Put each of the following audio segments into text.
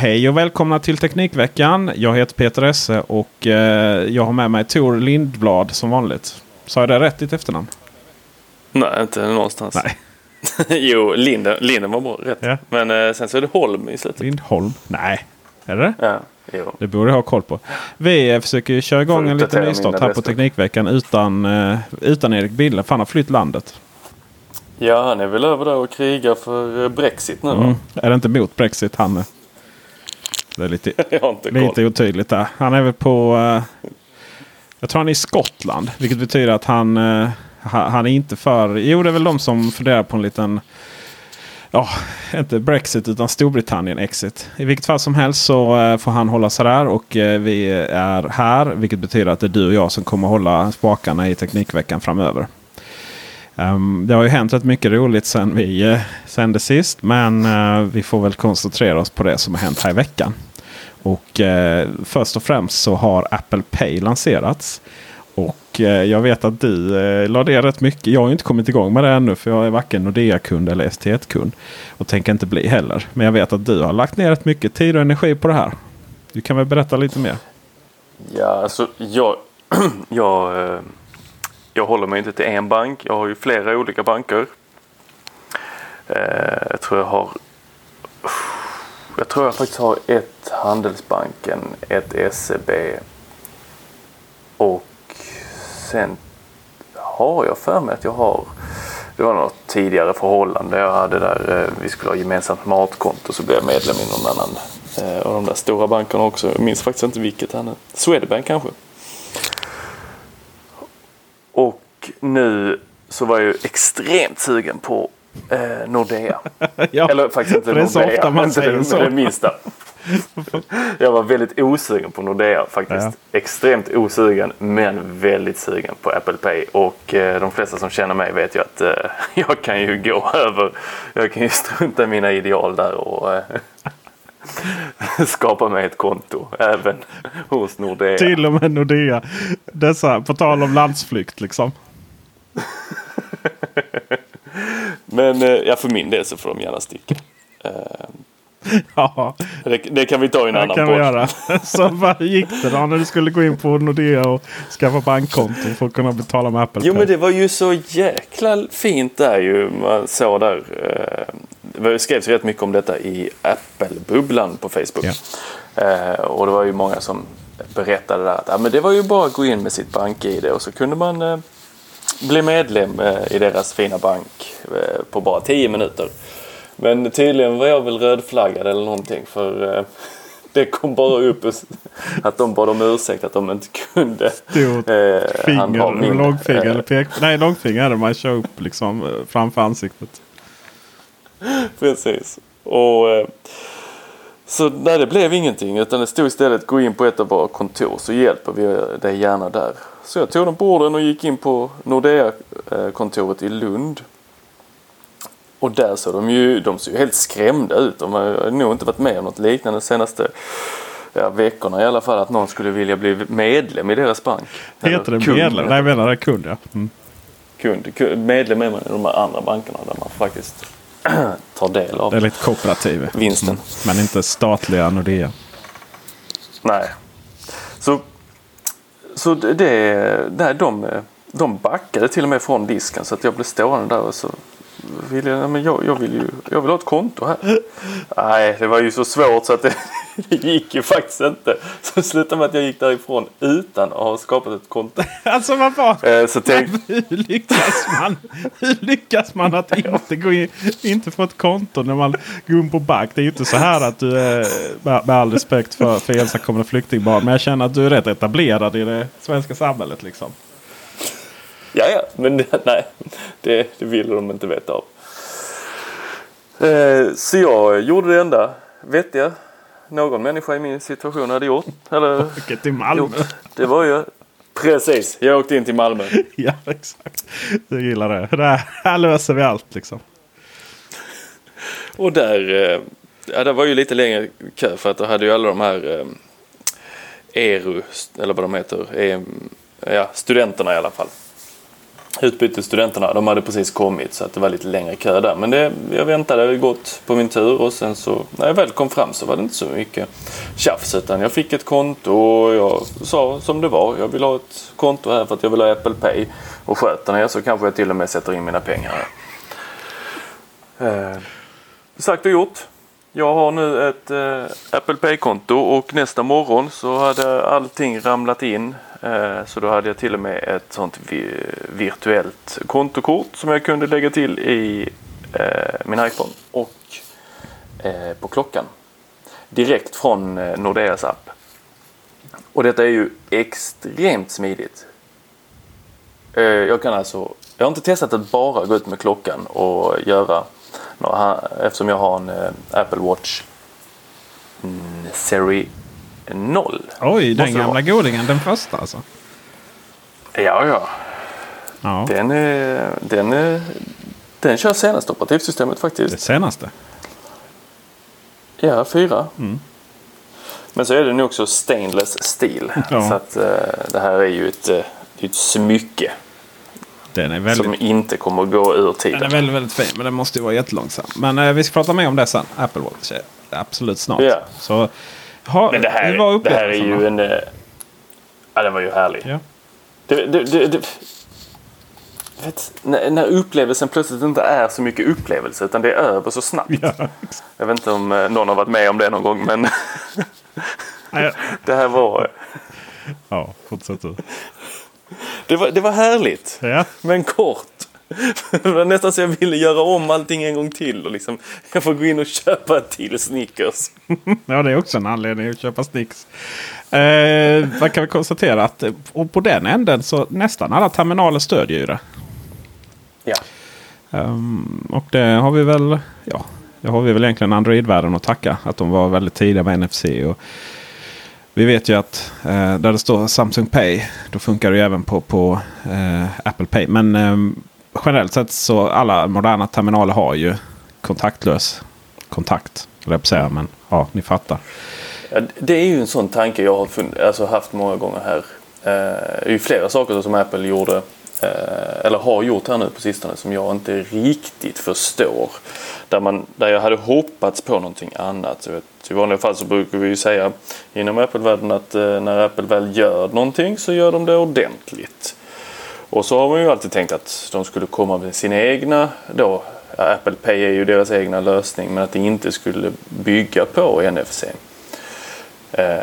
Hej och välkomna till Teknikveckan. Jag heter Peter Esse och eh, jag har med mig Tor Lindblad som vanligt. Sa jag det rätt ditt efternamn? Nej, inte någonstans. Nej. jo, Linden, Linden var bra, rätt. Ja. Men eh, sen så är det Holm i slutet. Lindholm? Nej. Är det? Ja, jo. Det borde jag ha koll på. Vi eh, försöker köra igång Får en liten nystart här på. Teknikveckan utan, eh, utan Erik Bille. För han har flytt landet. ja, han är väl över där och krigar för Brexit nu? Mm. Är det inte mot Brexit han är? Det är lite, inte lite otydligt där. Han är väl på... Eh, jag tror han är i Skottland. Vilket betyder att han, ha- han är inte för... Jo, det är väl de som funderar på en liten... Ja, inte Brexit utan Storbritannien exit. I vilket fall som helst så eh, får han hålla sig där och vi är här. Vilket betyder att det är du och jag som kommer hålla spakarna i Teknikveckan framöver. Ehm, det har ju hänt rätt mycket roligt sen vi uh, sände sist. Men eh, vi får väl koncentrera oss på det som har hänt här i veckan. Och eh, först och främst så har Apple Pay lanserats. Och eh, jag vet att du eh, la det rätt mycket. Jag har ju inte kommit igång med det ännu för jag är varken Nordea-kund eller ST1-kund. Och tänker inte bli heller. Men jag vet att du har lagt ner rätt mycket tid och energi på det här. Du kan väl berätta lite mer? Ja, alltså jag, jag, eh, jag håller mig inte till en bank. Jag har ju flera olika banker. Eh, Jag tror jag har jag tror jag faktiskt har ett Handelsbanken, ett SEB och sen har jag för mig att jag har det var något tidigare förhållande jag hade där eh, vi skulle ha gemensamt matkonto så blev jag medlem i någon annan eh, av de där stora bankerna också. Jag minns faktiskt inte vilket här nu. Swedbank kanske. Och nu så var jag ju extremt sugen på eh, Nordea. ja, Eller faktiskt inte för det är så Nordea. ofta man inte säger det, så. det minsta. Jag var väldigt osugen på Nordea faktiskt. Ja. Extremt osugen men väldigt sugen på Apple Pay. Och eh, de flesta som känner mig vet ju att eh, jag kan ju gå över. Jag kan ju strunta i mina ideal där och eh, skapa mig ett konto även hos Nordea. Till och med Nordea. Dessa, på tal om landsflykt liksom. Men eh, ja, för min del så får de gärna sticka. Ja, det, det kan vi ta i en det annan kan vi podd. göra. Så vad gick det då när du skulle gå in på Nordea och skaffa bankkonto för att kunna betala med Apple Jo Pay? men det var ju så jäkla fint där ju. Man såg där. eh, Det skrevs rätt mycket om detta i Apple-bubblan på Facebook. Eh, Och det var ju många som berättade där att ja, men det var ju bara att gå in med sitt bank-id och så kunde man bli medlem eh, i deras fina bank eh, på bara 10 minuter. Men tydligen var jag väl rödflaggad eller någonting för eh, det kom bara upp att de bad om ursäkt att de inte kunde Stort eh, Finger, min, långfinger eh, eller pek... Nej, långfinger det man kör upp liksom framför ansiktet. Precis. Och, eh, så nej, det blev ingenting utan det stod istället gå in på ett av våra kontor så hjälper vi dig gärna där. Så jag tog dem på orden och gick in på Nordea-kontoret i Lund. Och där såg de ju, de såg ju helt skrämda ut. De har nog inte varit med om något liknande de senaste ja, veckorna i alla fall. Att någon skulle vilja bli medlem i deras bank. Heter det kund, medlem? Nej, jag menar det kund ja. Mm. Kund, kund, medlem är man i de här andra bankerna där man faktiskt tar del av Det är lite kooperativ. vinsten. Mm. Men inte statliga Nordea. Nej. Så, så det, det, de, de backade till och med från disken så att jag blev stående där och så ville jag, men jag, jag, vill ju, jag vill ha ett konto här. Nej, det var ju så svårt så att det, det gick ju faktiskt inte. Så det slutade med att jag gick därifrån utan att ha skapat ett konto. Alltså vad var... Eh, Så tänk, Hur lyckas man? Hur lyckas man att inte gå in, inte få ett konto när man går in på bank? Det är ju inte så här att du är, med med all respekt för, för ensamkommande flyktingbarn. Men jag känner att du är rätt etablerad i det svenska samhället liksom. Ja, ja, men det, nej, det, det ville de inte veta av. Eh, Så jag gjorde det enda vettiga någon människa i min situation hade gjort. Eller Vilket till Malmö. gjort. Det var ju precis. Jag åkte in till Malmö. Ja exakt. Jag gillar det. det här, löser vi allt liksom. Och där, eh, ja, det var ju lite längre kö för att då hade ju alla de här eh, ERU, eller vad de heter, eh, ja, studenterna i alla fall utbytesstudenterna. De hade precis kommit så att det var lite längre kö där. Men det, jag väntade gott på min tur och sen så när jag väl kom fram så var det inte så mycket tjafs utan jag fick ett konto och jag sa som det var. Jag vill ha ett konto här för att jag vill ha Apple Pay. Och sköter ni så kanske jag till och med sätter in mina pengar här. Eh, sagt och gjort. Jag har nu ett eh, Apple Pay-konto och nästa morgon så hade allting ramlat in. Eh, så då hade jag till och med ett sånt virtuellt kontokort som jag kunde lägga till i eh, min iPhone och eh, på klockan. Direkt från Nordeas app. Och detta är ju extremt smidigt. Jag kan alltså, jag har inte testat att bara gå ut med klockan och göra Eftersom jag har en Apple Watch mm, Serie 0. Oj, den gamla godingen. Den första alltså? Ja, ja. ja. Den, är, den, är, den kör senaste operativsystemet faktiskt. Det senaste? Ja, fyra. Mm. Men så är den också stainless steel. Ja. Så att uh, det här är ju ett, uh, ett smycke. Väldigt... Som inte kommer att gå ur tiden. Den är väldigt, väldigt fin men den måste ju vara jättelångsam. Men eh, vi ska prata mer om det sen. Apple Watch absolut snart. Ja. Så, ha, men det här, var det här är ju en... Eh, ja, den var ju härlig. Ja. Det, det, det, vet, när, när upplevelsen plötsligt inte är så mycket upplevelse utan det är över så snabbt. Ja. Jag vet inte om eh, någon har varit med om det någon gång men det här var... Ja, fortsätt du. Det var, det var härligt. Ja. Men kort. Det var nästan så jag ville göra om allting en gång till. Och liksom, jag får gå in och köpa ett till Snickers. ja, det är också en anledning att köpa Snickers. Eh, man kan vi konstatera att och på den änden så nästan alla terminaler stödjer ju det. Ja. Um, och det har vi väl. Ja, det har vi väl egentligen Android-världen att tacka. Att de var väldigt tidiga med NFC. Och vi vet ju att eh, där det står Samsung Pay. Då funkar det även på, på eh, Apple Pay. Men eh, generellt sett så alla moderna terminaler har ju kontaktlös kontakt. Jag säga, men ja, ni fattar. Ja, det är ju en sån tanke jag har alltså haft många gånger här. Eh, det är ju flera saker som Apple gjorde eh, eller har gjort här nu på sistone som jag inte riktigt förstår. Där, man, där jag hade hoppats på någonting annat. Så vet, I vanliga fall så brukar vi ju säga inom Apple-världen att eh, när Apple väl gör någonting så gör de det ordentligt. Och så har man ju alltid tänkt att de skulle komma med sina egna då. Apple Pay är ju deras egna lösning men att det inte skulle bygga på NFC. Eh,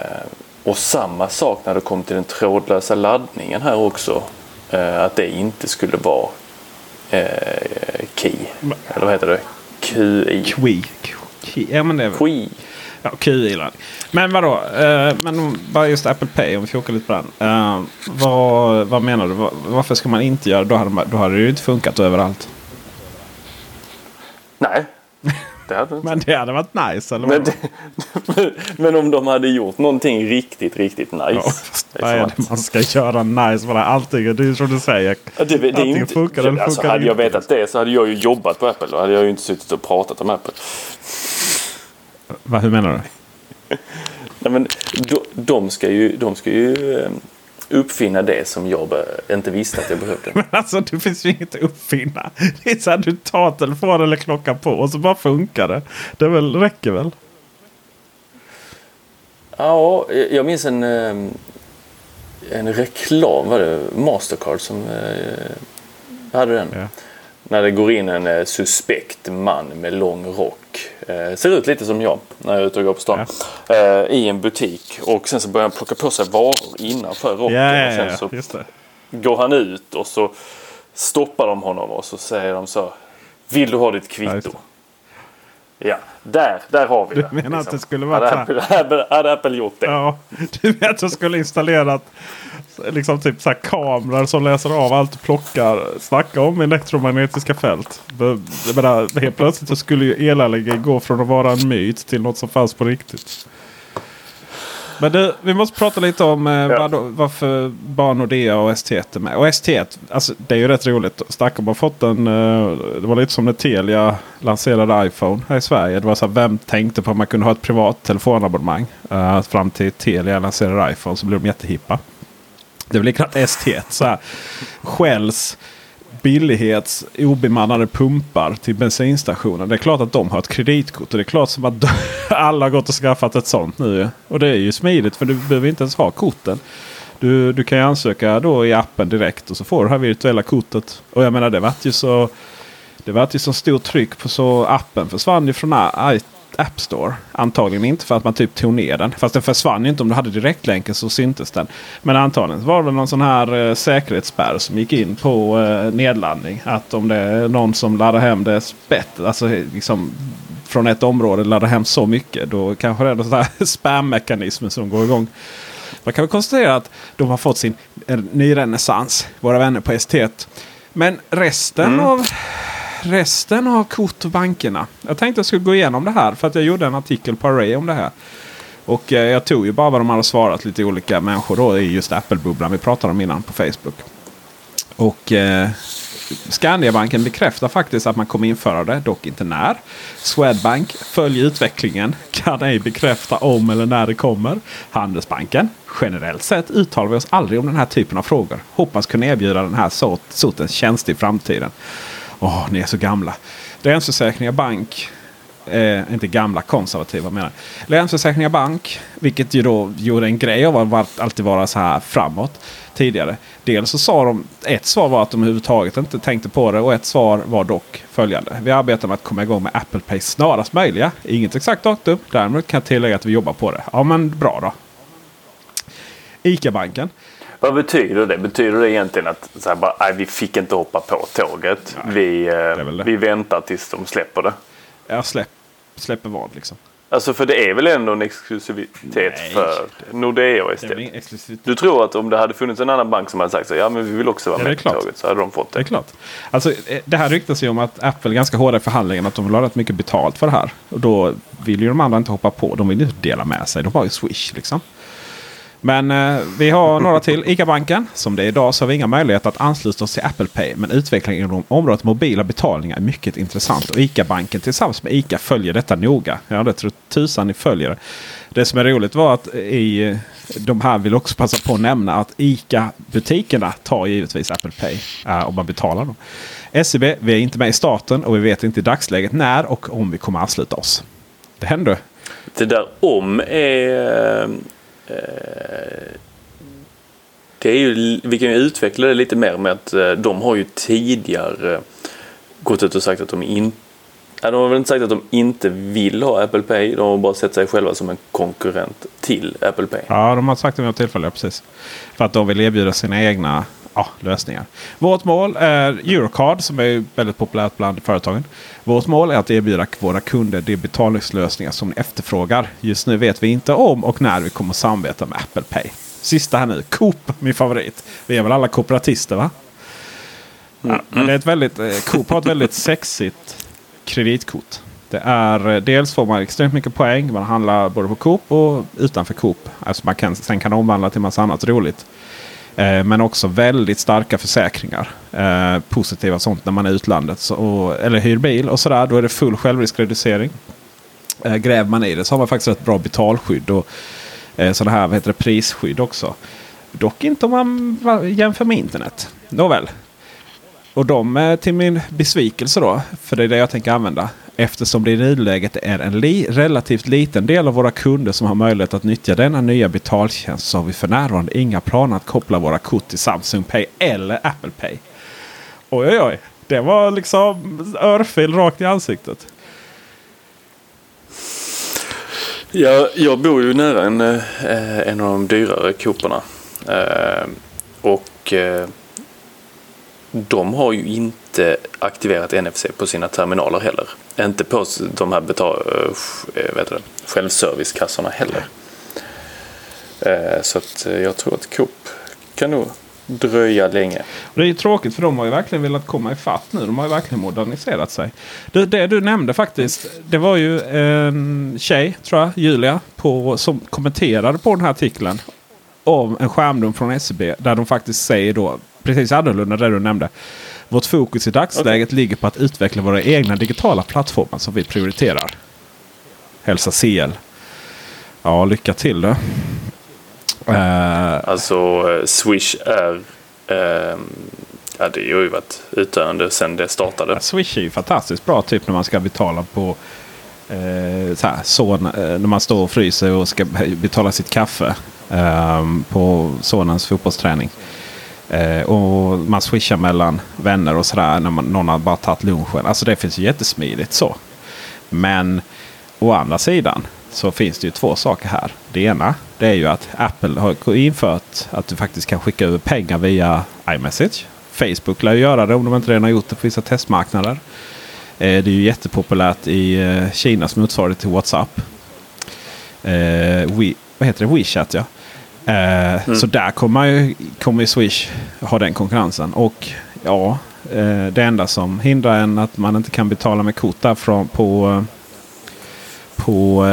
och samma sak när det kom till den trådlösa laddningen här också. Eh, att det inte skulle vara eh, Key. Eller vad heter det? QI. QI. Ja, men det är QI. Ja, QI. Men vadå? Eh, men bara just Apple Pay om vi fokar lite på den. Eh, vad, vad menar du? Var, varför ska man inte göra det? Då hade, då hade det ju inte funkat överallt. Nej. Det hade inte. men det hade varit nice. Eller men, det, men, om de hade gjort någonting riktigt, riktigt nice. Ja, vad är det man ska göra nice? Bara allting, det är som du säger. Ja, det, det är inte, funkar eller alltså, funkar Hade jag vetat det så hade jag ju jobbat på Apple. Då hade jag ju inte suttit och pratat om Apple. Va, hur menar du? Nej, men de, de, ska ju, de ska ju eh, uppfinna det som jag inte visste att jag behövde. Men alltså det finns ju inget att uppfinna. Det är så här, du tar telefonen eller klockan på och så bara funkar det. Det väl, räcker väl? Ja, jag minns en, eh, en reklam, var det Mastercard som eh, hade den. Ja. När det går in en suspekt man med lång rock Eh, ser ut lite som jag när jag är ute och går på stan. Ja. Eh, I en butik och sen så börjar han plocka på sig varor innanför rocken. Ja, ja, och sen så går han ut och så stoppar de honom och så säger de så. Vill du ha ditt kvitto? Ja, där, där har vi det. Du menar liksom. att det skulle vara hade Apple, hade Apple gjort det? Ja, du menar att de skulle installerat liksom typ så kameror som läser av allt du plockar. Snacka om elektromagnetiska fält. menar, helt plötsligt så skulle ju elallergi gå från att vara en myt till något som fanns på riktigt. Men du, vi måste prata lite om eh, ja. var, varför bara Nordea och ST1 är med. Och ST1, alltså, det är ju rätt roligt. Stackarn har fått en... Eh, det var lite som när Telia lanserade iPhone här i Sverige. Det var så här, vem tänkte på att man kunde ha ett privat telefonabonnemang? Uh, fram till Telia lanserade iPhone så blev de jättehippa. Det blir väl likadant ST1. Så här, skälls billighets obemannade pumpar till bensinstationen. Det är klart att de har ett kreditkort. Och det är klart som att alla har gått och skaffat ett sånt nu. Och det är ju smidigt för du behöver inte ens ha korten. Du, du kan ju ansöka då i appen direkt och så får du det här virtuella kortet. Och jag menar det vart ju så det var ju så stort tryck på så appen försvann ju från App Store. Antagligen inte för att man typ tog ner den. Fast den försvann ju inte om du hade direktlänken så syntes den. Men antagligen var det någon sån här eh, säkerhetsspärr som gick in på eh, nedladdning. Att om det är någon som laddar hem det spett, alltså liksom från ett område laddar hem så mycket. Då kanske det är sån här spam-mekanism som går igång. Man kan väl konstatera att de har fått sin ny renässans. Våra vänner på ST1. Men resten mm. av resten av kort och bankerna. Jag tänkte jag skulle gå igenom det här för att jag gjorde en artikel på Array om det här. Och eh, jag tog ju bara vad de hade svarat lite olika människor då i just Apple-bubblan vi pratade om innan på Facebook. Och eh, Skandiabanken bekräftar faktiskt att man kommer införa det, dock inte när. Swedbank följer utvecklingen, kan ej bekräfta om eller när det kommer. Handelsbanken, generellt sett uttalar vi oss aldrig om den här typen av frågor. Hoppas kunna erbjuda den här sortens tjänst i framtiden. Åh, ni är så gamla. Länsförsäkringar Bank. Eh, inte gamla konservativa menar jag. Länsförsäkringar Bank. Vilket ju då gjorde en grej av att alltid vara så här framåt tidigare. Dels så sa de, ett svar var att de överhuvudtaget inte tänkte på det och ett svar var dock följande. Vi arbetar med att komma igång med Apple Pay snarast möjliga. Inget exakt datum. Däremot kan jag tillägga att vi jobbar på det. Ja men bra då. ICA-banken. Vad betyder det? Betyder det egentligen att så här, bara, nej, vi fick inte hoppa på tåget. Nej, vi, eh, vi väntar tills de släpper det. Ja, släpp, släpper vad liksom? Alltså för det är väl ändå en exklusivitet Nej, för Nordea ST. Du tror att om det hade funnits en annan bank som hade sagt så ja men vi vill också vara ja, med på tåget så hade de fått det. Det är klart. Alltså, eh, det här ryktas ju om att Apple är ganska hårda i förhandlingen att de vill ha rätt mycket betalt för det här. Och då vill ju de andra inte hoppa på. De vill inte dela med sig. De har ju Swish liksom. Men eh, vi har några till. ICA-banken. Som det är idag så har vi inga möjligheter att ansluta oss till Apple Pay. Men utvecklingen inom området mobila betalningar är mycket intressant. Och ICA-banken tillsammans med ICA följer detta noga. Ja, det tror tusan ni följer det. Det som är roligt var att i eh, de här vill också passa på att nämna att ICA-butikerna tar givetvis Apple Pay eh, om man betalar dem. SEB, vi är inte med i starten och vi vet inte i dagsläget när och om vi kommer ansluta oss. Det händer. Det där om är eh, Eh, det är ju, vi kan ju utveckla det lite mer med att eh, de har ju tidigare gått ut och sagt att de inte de har väl inte sagt att de inte vill ha Apple Pay. De har bara sett sig själva som en konkurrent till Apple Pay. Ja, de har sagt det vid något tillfälle. Precis. För att de vill erbjuda sina egna ja, lösningar. Vårt mål är Eurocard som är väldigt populärt bland företagen. Vårt mål är att erbjuda våra kunder de betalningslösningar som ni efterfrågar. Just nu vet vi inte om och när vi kommer samarbeta med Apple Pay. Sista här nu. Coop, min favorit. Vi är väl alla kooperatister va? Ja, men det är ett väldigt, eh, Coop har ett väldigt sexigt kreditkort. Det är, eh, dels får man extremt mycket poäng. Man handlar både på Coop och utanför Coop. Alltså man kan, sen kan omvandla till massa annat roligt. Eh, men också väldigt starka försäkringar. Eh, positiva sånt när man är i utlandet. Så, och, eller hyr bil och sådär. Då är det full självriskreducering. Eh, gräver man i det så har man faktiskt ett bra betalskydd. Och eh, sådana här vad heter det, prisskydd också. Dock inte om man jämför med internet. Nåväl. Och de eh, till min besvikelse då. För det är det jag tänker använda. Eftersom det i nuläget är en li relativt liten del av våra kunder som har möjlighet att nyttja denna nya betaltjänst så har vi för närvarande inga planer att koppla våra kort till Samsung Pay eller Apple Pay. Oj oj oj. Det var liksom örfil rakt i ansiktet. Ja, jag bor ju nära en, eh, en av de dyrare Cooperna. Eh, och eh, de har ju inte aktiverat NFC på sina terminaler heller. Inte på de här betal, eh, eh, vet du, självservicekassorna heller. Eh, så att jag tror att Coop kan nog dröja länge. Det är ju tråkigt för de har ju verkligen velat komma ifatt nu. De har ju verkligen moderniserat sig. Det, det du nämnde faktiskt. Det var ju en tjej, tror jag, Julia, på, som kommenterade på den här artikeln. Om en skärmdump från SEB. Där de faktiskt säger då precis annorlunda det du nämnde. Vårt fokus i dagsläget okay. ligger på att utveckla våra egna digitala plattformar som vi prioriterar. Hälsa CL. Ja, lycka till då. Uh, alltså Swish är uh, Ja, det har ju varit utdöende sedan det startade. Ja, Swish är ju fantastiskt bra typ när man ska betala på eh, så här, son, eh, när man står och fryser och ska betala sitt kaffe eh, på sonens fotbollsträning. Eh, och man swishar mellan vänner och sådär när man, någon har bara tagit lunchen. Alltså det finns ju jättesmidigt så. Men å andra sidan så finns det ju två saker här. Det ena det är ju att Apple har infört att du faktiskt kan skicka över pengar via iMessage. Facebook lär ju göra det om de inte redan har gjort det på vissa testmarknader. Eh, det är ju jättepopulärt i eh, Kinas motsvarighet till WhatsApp. Eh, We, vad heter det? WeChat ja. Mm. Så där kommer ju, kommer Swish ha den konkurrensen. Och ja, det enda som hindrar en att man inte kan betala med kort där från, på, på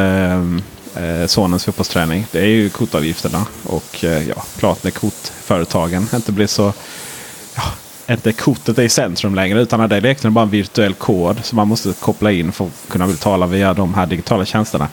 eh, sonens fotbollsträning. Det är ju kortavgifterna. Och eh, ja, klart när kortföretagen inte blir så... Inte kortet är i centrum längre utan det är egentligen bara en virtuell kod som man måste koppla in för att kunna betala via de här digitala tjänsterna.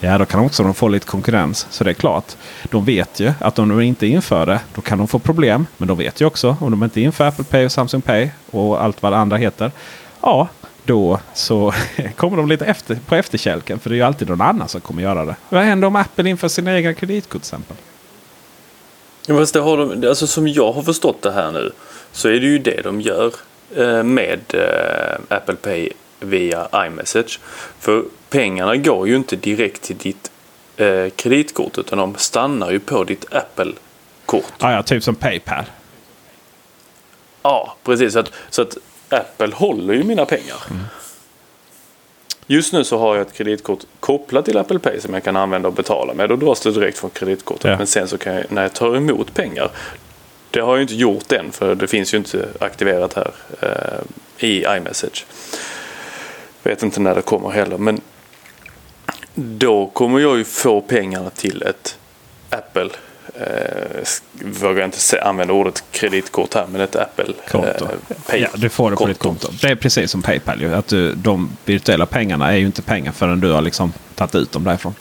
Ja, då kan de också få lite konkurrens. Så det är klart. De vet ju att om de inte inför det då kan de få problem. Men de vet ju också om de inte inför Apple Pay och Samsung Pay och allt vad det andra heter. Ja, då så kommer de lite efter, på efterkälken. För det är ju alltid någon annan som kommer göra det. Vad händer om Apple inför sina egna kreditkort till exempel? Ja, fast det har de, alltså som jag har förstått det här nu så är det ju det de gör eh, med eh, Apple Pay via iMessage. För pengarna går ju inte direkt till ditt eh, kreditkort utan de stannar ju på ditt Apple-kort. Ja, ja, typ som Paypal. Ja, precis. Så att, så att Apple håller ju mina pengar. Mm. Just nu så har jag ett kreditkort kopplat till Apple Pay som jag kan använda och betala med. Då dras det direkt från kreditkortet. Ja. Men sen så kan jag, när jag tar emot pengar. Det har jag inte gjort än för det finns ju inte aktiverat här eh, i iMessage. Vet inte när det kommer heller. Men då kommer jag ju få pengarna till ett Apple eh, vågar inte använda ordet kreditkort här, men ett Apple-konto. Eh, ja, du får det på ditt konto. Det är precis som Paypal. Ju, att du, de virtuella pengarna är ju inte pengar förrän du har liksom tagit ut dem därifrån.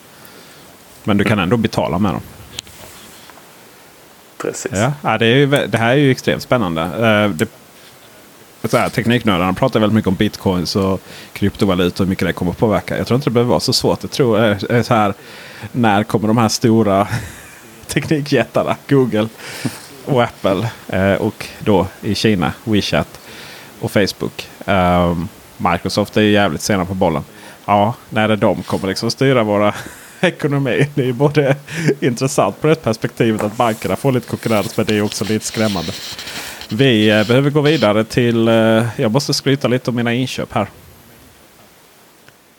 Men du kan mm. ändå betala med dem. Precis. Ja, det, är ju, det här är ju extremt spännande. Eh, det, så här, tekniknördarna pratar väldigt mycket om bitcoins och kryptovalutor och hur mycket det kommer att påverka. Jag tror inte det behöver vara så svårt. Jag tror är, så här, när kommer de här stora teknikjättarna Google och Apple. Och då i Kina WeChat och Facebook. Ehm, Microsoft är ju jävligt sena på bollen. Ja, när det de kommer liksom styra våra ekonomi. Det är både intressant på det perspektivet att bankerna får lite konkurrens. Men det är också lite skrämmande. Vi eh, behöver gå vidare till... Eh, jag måste skryta lite om mina inköp här.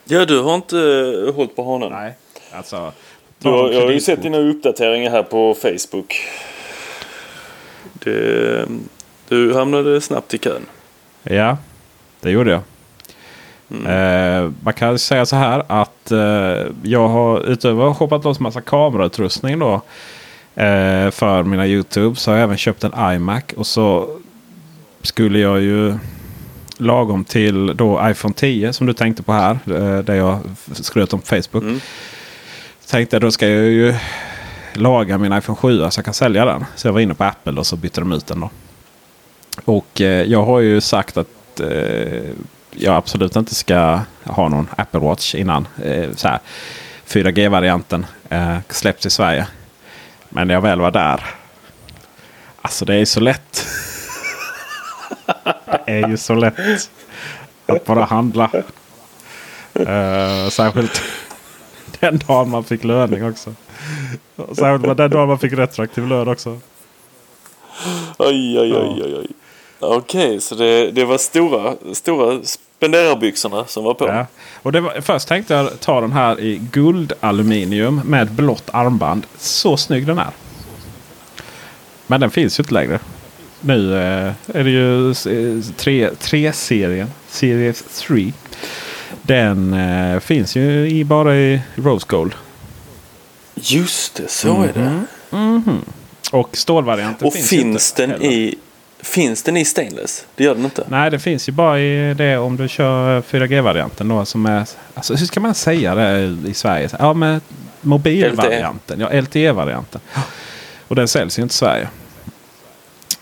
Ja, du har inte uh, hållit på honom. Nej, alltså. Du har, jag har ju sett dina uppdateringar här på Facebook. Det, du hamnade snabbt i kön. Ja, det gjorde jag. Mm. Eh, man kan säga så här att eh, jag har utöver att shoppat loss massa kamerautrustning då. Eh, för mina YouTube så har jag även köpt en iMac. Och så skulle jag ju lagom till då iPhone 10 som du tänkte på här. Eh, där jag skröt om på Facebook. Mm tänkte då ska jag ju laga min iPhone 7 så jag kan sälja den. Så jag var inne på Apple och så bytte de ut den då. Och eh, jag har ju sagt att eh, jag absolut inte ska ha någon Apple Watch innan. Eh, 4G-varianten eh, släpps i Sverige. Men när jag väl var där. Alltså det är så lätt. det är ju så lätt att bara handla. Eh, särskilt den dagen man fick löning också. Särskilt den dagen man fick retroaktiv lön också. Oj, oj, oj, oj, oj. Okej, okay, så det, det var stora, stora spenderarbyxorna som var på. Ja. Och det var, först tänkte jag ta den här i guldaluminium med blått armband. Så snygg den är. Men den finns ju inte längre. Nu eh, är det ju 3-serien. Series 3. Den eh, finns ju i, bara i Rose Gold. Just det, så mm -hmm. är det. Mm -hmm. Och stålvarianten Och finns, finns den heller. i Finns den i stainless? Det gör den inte. Nej, det finns ju bara i det om du kör 4G-varianten. Då, som är, alltså, hur ska man säga det i Sverige? Ja, med mobilvarianten. Ja, LTE-varianten. Och den säljs ju inte i Sverige.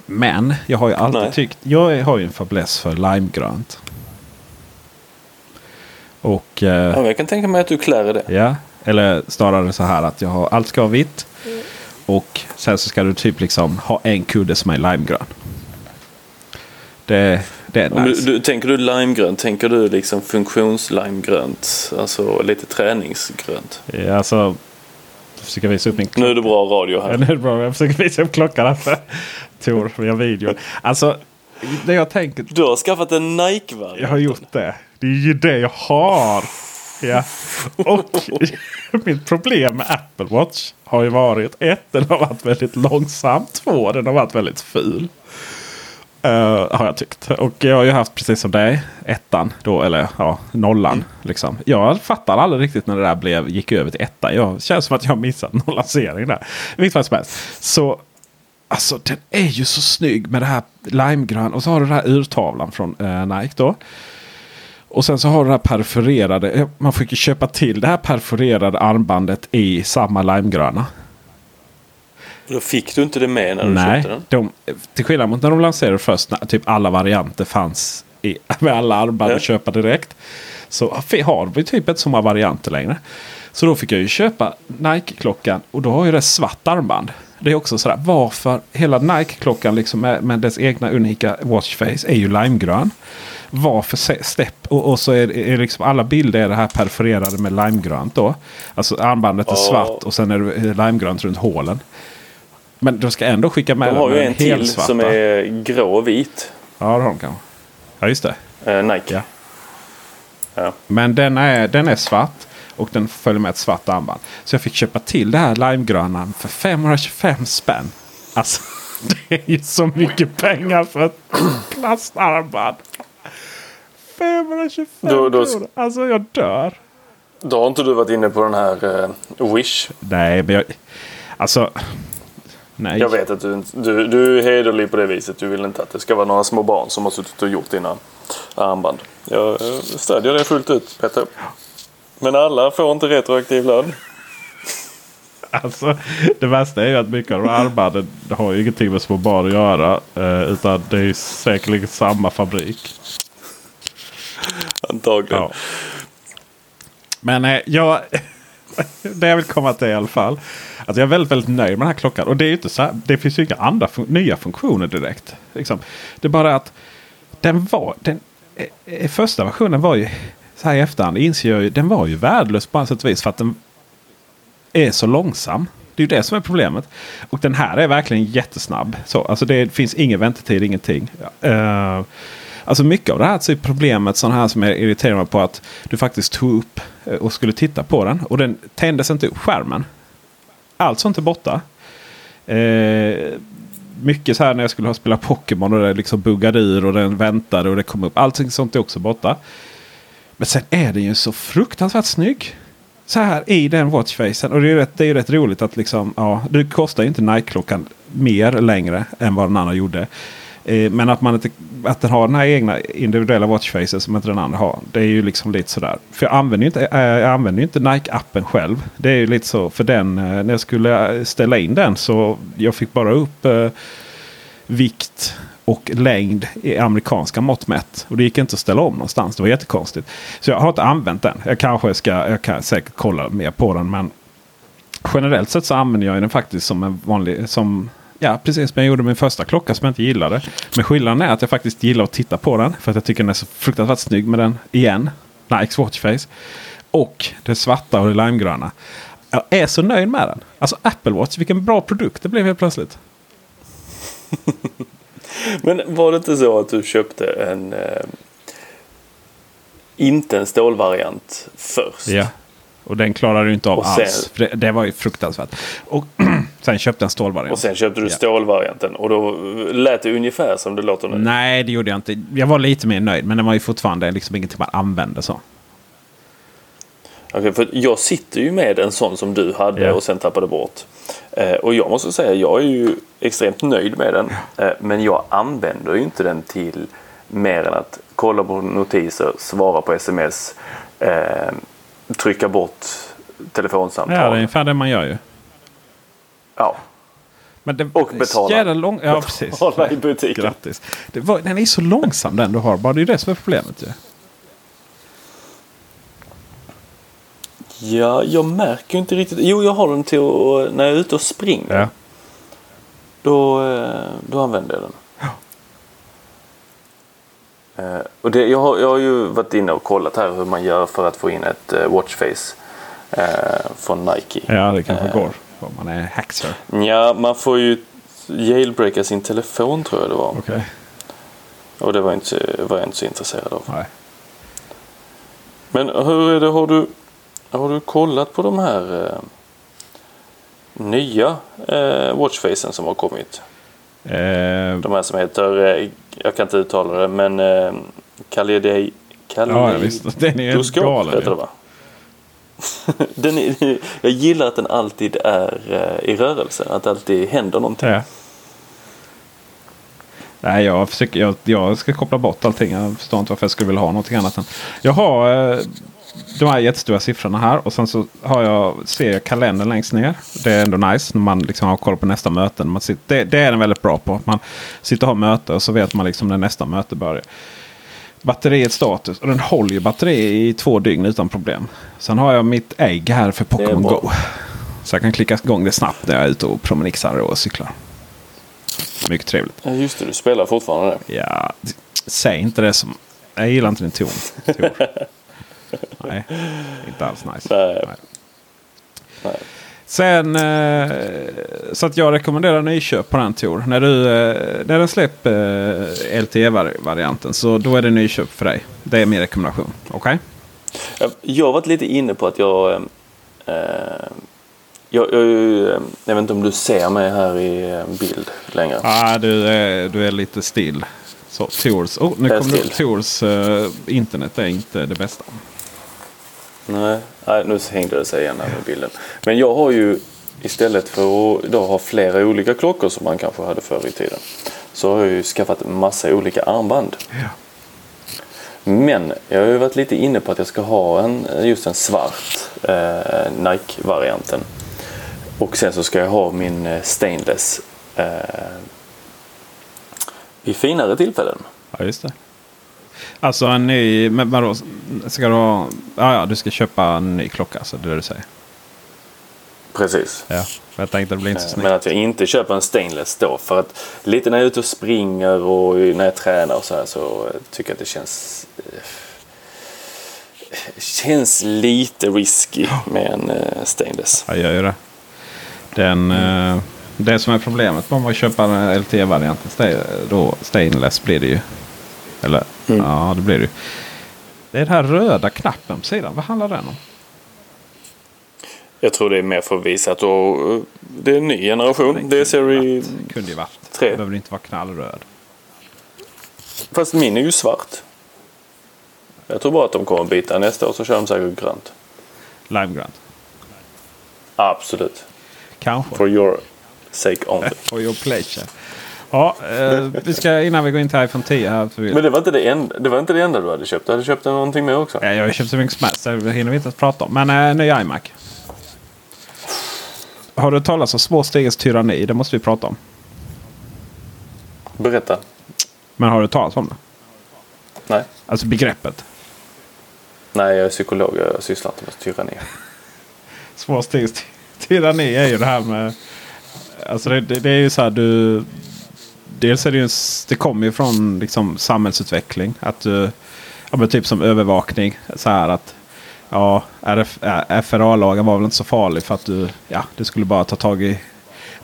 Men jag har ju alltid Nej. tyckt. Jag har ju en fäbless för limegrönt. Och eh, Ja, jag kan tänka mig att du klär i det. ja, eller snarare så här att jag har, allt ska vara vitt. Och sen så ska du typ liksom ha en kudde som är limegrön. Det, det är Om du, nice. du, tänker du limegrönt, tänker du liksom funktionslimegrönt? Alltså lite träningsgrönt? Ja, alltså, jag försöker visa upp min Nu är det bra radio Ja, här. nu är det bra. Jag försöker visa upp klockan här för Tor via video. Alltså, det jag tänker. Du har skaffat en Nike-variant. Jag har gjort det. Det är ju det jag har. Ja. Och mitt problem med Apple Watch har ju varit ett, den har varit väldigt långsam. Två, den har varit väldigt ful. Eh, har jag tyckt. Och jag har ju haft precis som dig, ettan då, eller ja, nollan. Liksom. Jag fattar aldrig riktigt när det där blev, gick över till ettan. Jag känns som att jag har missat någon lansering där. Vilket fall som helst. Så Alltså den är ju så snygg med det här limegrön. Och så har du den här urtavlan från eh, Nike då. Och sen så har du det här perforerade. eh, Man fick ju köpa till det här perforerade armbandet i samma limegröna. Då fick du inte det med när du Nej, köpte den? de, till skillnad mot när de lanserade först. När typ alla varianter fanns i, med alla armband Ja. att köpa direkt. Så har vi typ inte så många varianter längre. Så då fick jag ju köpa Nike-klockan och då har ju det svart armband. Det är också sådär varför hela Nike-klockan liksom med, med dess egna unika watchface är ju limegrön. Varför stepp och, och så är, är liksom alla bilder är det här perforerade med limegrönt då. Alltså armbandet är Ja. svart och sen är det limegrönt runt hålen. Men de ska ändå skicka med De har ju med en till helsvarta. som är grå och vit. Ja, det har de kanske. Ja, just det. Eh, Nike. Ja. Ja. Men den är, den är svart och den följer med ett svart armband. Så jag fick köpa till det här limegröna för 525 spänn. Alltså, det är ju så mycket pengar för ett plastarmband. 525 Då- då- kronor. Alltså jag dör. Då har inte du varit inne på den här eh, Wish. Nej, men jag... Alltså... Nej. Jag vet att du, du, du är hederlig på det viset. Du vill inte att det ska vara några små barn som har suttit och gjort dina armband. Jag stödjer det fullt ut Peter. Men alla får inte retroaktiv lön. Alltså, det värsta är ju att mycket av de här armbanden har ju ingenting med små barn att göra. Eh, utan det är säkerligen samma fabrik. Antagligen. Ja. Men eh, jag, det jag vill komma till i alla fall. Alltså jag är väldigt, väldigt nöjd med den här klockan. Och det, är inte så här, det finns ju inga andra fun- nya funktioner direkt. Liksom. Det är bara att den var... Den, eh, eh, första versionen var ju så här i efterhand inser jag ju. Den var ju värdelös på sätt och vis. För att den är så långsam. Det är ju det som är problemet. Och den här är verkligen jättesnabb. Så, alltså det finns ingen väntetid, ingenting. Uh, alltså mycket av det här så är problemet sådana här som jag irriterar mig på att du faktiskt tog upp eh, och skulle titta på den. Och den tändes inte upp skärmen. Allt sånt är borta. Eh, mycket så här när jag skulle ha spelat Pokémon och det liksom buggade ur och den väntade och det kom upp. Allting sånt är också borta. Men sen är den ju så fruktansvärt snygg. Så här i den watchfacen. Och det är ju rätt, det är ju rätt roligt att liksom, ja, det kostar ju inte Nike-klockan mer längre än vad den andra gjorde. Eh, men att, man inte, att den har den här egna individuella watchfacen som inte den andra har. Det är ju liksom lite sådär. För jag använder ju inte, eh, jag använder ju inte Nike-appen själv. Det är ju lite så för den. Eh, när jag skulle ställa in den så jag fick bara upp eh, vikt och längd i amerikanska mått mätt. Och det gick inte att ställa om någonstans. Det var jättekonstigt. Så jag har inte använt den. Jag kanske ska, jag kan säkert kolla mer på den. Men generellt sett så använder jag den faktiskt som en vanlig, som Ja, precis som jag gjorde min första klocka som jag inte gillade. Men skillnaden är att jag faktiskt gillar att titta på den. För att jag tycker den är så fruktansvärt snygg med den igen. Nikes Watchface. Och det svarta och det limegröna. Jag är så nöjd med den. Alltså Apple Watch, vilken bra produkt det blev helt plötsligt. Men var det inte så att du köpte en... Eh, inte en stålvariant först? Ja. Och den klarar du inte av sen- alls. För det, det var ju fruktansvärt. Och sen köpte jag en stålvariant. Och sen köpte du Ja. stålvarianten och då lät det ungefär som det låter nu. Nej, det gjorde jag inte. Jag var lite mer nöjd. Men den var ju fortfarande liksom ingenting man använde så. Okej, för jag sitter ju med en sån som du hade Ja. och sen tappade bort. Eh, och jag måste säga, jag är ju extremt nöjd med den. Eh, men jag använder ju inte den till mer än att kolla på notiser, svara på sms, eh, trycka bort Ja, det är telefonsamtal. ungefär det man gör ju. Ja. Men det, Och betala. Lång, ja, precis. Betala i butiken. Grattis. Det var, den är så långsam den du har. Bara det är det som är problemet ju. Ja, jag märker inte riktigt. Jo, jag har den till att, när jag är ute och springer. Ja. Då, eh, då använder jag den. Eh, Och det, jag, har, jag har ju varit inne och kollat här hur man gör för att få in ett eh, watchface från Nike. ja, det kanske går. Om man är hackser. Ja, man får ju jailbreaka sin telefon tror jag det var. Okej. Och det var, inte, var jag inte så intresserad av. Nej. Men hur är det, har du, har du kollat på de här eh, nya eh, watchfacen som har kommit? Eh, De här som heter, eh, jag kan inte uttala det, men eh, Kaleido- ja, visst. Den är helt galen. heter det va? den är, jag gillar att den alltid är eh, i rörelse, att det alltid händer någonting. Ja. Nej, jag, försöker, jag, jag ska koppla bort allting. Jag förstår inte varför jag skulle vilja ha någonting annat. Än. Jag har eh, de här jättestora siffrorna här och sen så har jag, ser jag kalendern längst ner. Det är ändå nice när man liksom har koll på nästa möten. Man sitter, det, det är den väldigt bra på. Man sitter och har möte och så vet man liksom när nästa möte börjar. Batteriets status. Och den håller ju batteri i två dygn utan problem. Sen har jag mitt ägg här för Pokémon. Go. Så jag kan klicka igång det snabbt när jag är ute och promenixar och cyklar. Mycket trevligt. Ja, just det, du spelar fortfarande det. Ja, säg inte det som... Jag gillar inte din ton. Nej, inte alls nice. Nej. Nej. Nej. Sen eh, så att jag rekommenderar nyköp på den Tor. När, du, eh, när den släpper eh, LTE-varianten så då är det nyköp för dig. Det är min rekommendation. Okej? Jag- Jag har varit lite inne på att jag... Jag, jag, jag, jag vet inte om du ser mig här i bild längre. Ah, du, är, du är lite still. Så Tors, oh, nu är kommer det still. Tors internet är inte det bästa. Nej, nej, nu hängde det sig igen här med bilden. Men jag har ju istället för att då ha flera olika klockor som man kanske hade förr i tiden. Så har jag ju skaffat massa olika armband. Ja. Men jag har ju varit lite inne på att jag ska ha en, just en svart eh, Nike-varianten. Och sen så ska jag ha min eh, stainless eh, vid finare tillfällen. Ja, just det. Alltså en ny... Men vadå? Ska du ha... Ja, ja, du ska köpa en ny klocka. Så det är det du säger. Precis. Ja. Jag tänkte det blir inte så snyggt. Men att jag inte köper en stainless då. För att lite när jag är ute och springer och när jag tränar och så här så tycker jag att det känns... eh, Känns lite risky med en eh, stainless. Jag gör ju det. Den, eh, det som är problemet om man köper en LTE-varianten. sta- Då stainless blir det ju. Eller ja, det blir det. Det är den här röda knappen på sidan. Vad handlar den om? Jag tror det är mer för att visa att eh, det är en ny generation. Det är serie... Det kunde ju varit. tre. Det behöver inte vara knallröd. Fast min är ju svart. Jag tror bara att de kommer byta nästa år så kör de säkert grönt. Limegrant. Absolut. Kanske. For your sake only. For your pleasure. Ja, eh, vi ska innan vi går in till iPhone 10 här. Vi, Men det var, inte det, enda, det var inte det enda du hade köpt. Du hade köpt någonting mer också. Ja, jag har köpt så mycket som helst. Det hinner vi inte ens prata om. Men äh, ny iMac. Har du talat om små stegens tyranni? Det måste vi prata om. Berätta. Men har du talat om det? Nej. Alltså begreppet. Nej, jag är psykolog. Jag sysslar inte med tyranni. Små stegens ty- tyranni är ju det här med... Alltså det, det, det är ju så här du... Dels är det ju... en Det kommer ju från liksom samhällsutveckling. Att du... Ja men typ som övervakning. Så här att... Ja, RF, eh, FRA-lagen var väl inte så farlig för att du... Ja, du skulle bara ta tag i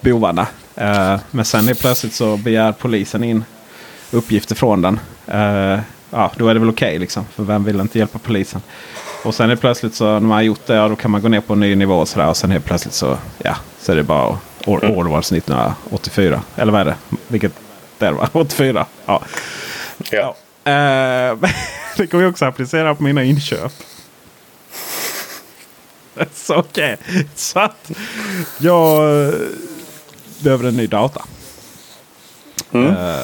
bovarna. Eh, men sen helt plötsligt så begär polisen in uppgifter från den. Eh, ja, då är det väl okej liksom. För vem vill inte hjälpa polisen? Och sen helt plötsligt så när man har gjort det, ja, då kan man gå ner på en ny nivå och sådär. Och sen helt plötsligt så, ja, så är det bara Orwells 1984. Eller vad är det? Vilket det är det va? 84. Ja. Ja. Eh, det kommer jag också applicera på mina inköp. så okej. Så att jag eh, behöver en ny data. Mm. Eh,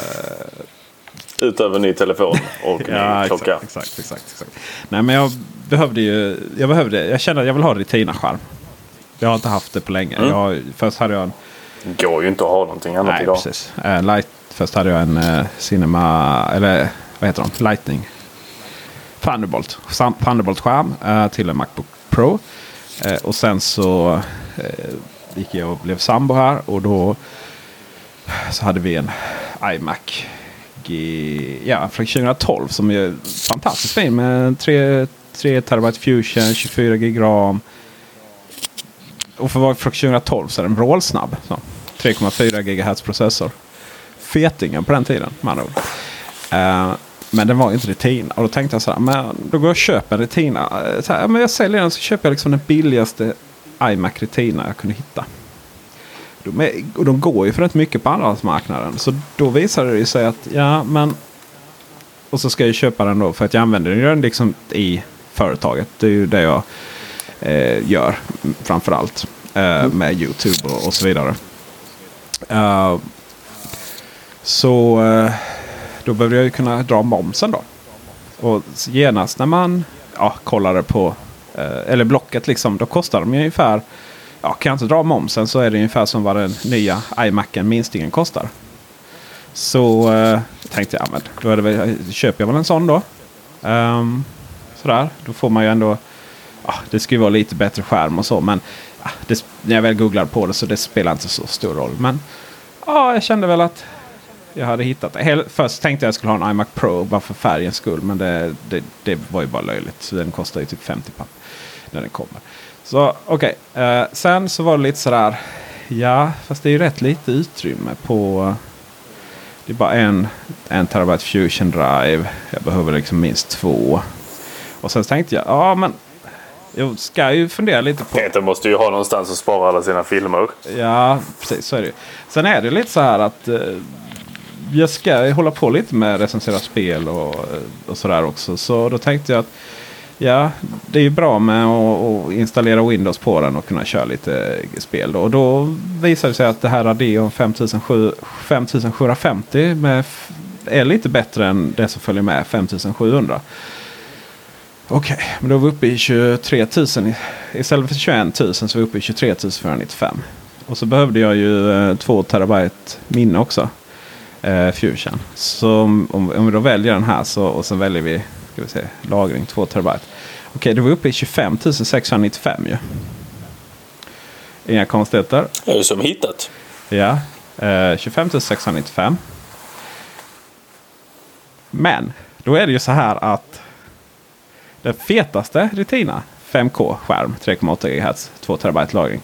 Utöver ny telefon och ny Ja, klocka. exakt, exakt, exakt, exakt. Nej, men jag behövde ju. Jag behövde. Jag kände att jag vill ha Retina-skärm. Jag har inte haft det på länge. Mm. Jag, först hade jag en går ju inte att ha någonting annat Nej, idag. precis. Uh, light, först hade jag en eh, Cinema, eller vad heter de? Lightning. Thunderbolt. Thunderbolt-skärm eh, till en Macbook Pro. Eh, och sen så eh, gick jag och blev sambo här och då så hade vi en iMac G, ja, från 2012 som är fantastiskt fin med 3, 3 terabyte fusion, 24 gig ram. Och för att vara från 2012 så är den vrålsnabb. 3,4 GHz processor. Fetingen på den tiden med andra ord. Uh, men den var inte Retina. Och då tänkte jag så här. Men då går jag och köper en Retina. Så här, men jag säljer den så köper jag liksom den billigaste iMac Retina jag kunde hitta. De, är, och de går ju för rätt mycket på andrahandsmarknaden. Så då visade det sig att ja men. Och så ska jag köpa den då för att jag använder den liksom i företaget. Det är ju det jag eh, gör framförallt. Eh, med YouTube och, och så vidare. Uh, så eh, då behöver jag ju kunna dra momsen då. Och genast när man ja, kollade på, eh, eller Blocket liksom, då kostar de ungefär, ja kan jag inte dra momsen så är det ungefär som vad den nya iMacen minstingen kostar. Så eh, tänkte jag, men då är det väl, eh, köper jag väl en sån då. Um, sådär, då får man ju ändå, ja, det ska ju vara lite bättre skärm och så. Men ja, det, när jag väl googlar på det så det spelar inte så stor roll. Men ja, jag kände väl att jag hade hittat det. Först tänkte jag att jag skulle ha en iMac Pro bara för färgens skull. Men det, det, det var ju bara löjligt. Så den kostar ju typ 50 papp när den kommer. Så okej, okay. eh, sen så var det lite sådär. Ja, fast det är ju rätt lite utrymme på. Det är bara en, en terabyte fusion drive. Jag behöver liksom minst två. Och sen tänkte jag, ja men jag ska ju fundera lite på... Peter måste ju ha någonstans att spara alla sina filmer. Ja, precis så är det Sen är det lite så här att eh, jag ska hålla på lite med recensera spel och, och sådär också. Så då tänkte jag att ja, det är ju bra med att installera Windows på den och kunna köra lite spel. Då. Och då visade det sig att det här Radeon 5750 med, är lite bättre än det som följer med 5700. Okej, okay, men då är vi uppe i 23 000. Istället för 21 000 så är vi uppe i 23 495. Och så behövde jag ju eh, 2 terabyte minne också. Eh, Fusion. Så om, om vi då väljer den här så, och så väljer vi ska vi se, lagring 2 terabyte. Okej, okay, är vi uppe i 25 695 ju. Inga konstigheter. Det är som hittat. Ja, eh, 25 695. Men då är det ju så här att den fetaste Retina 5K-skärm 3,8 GHz 2 TB lagring.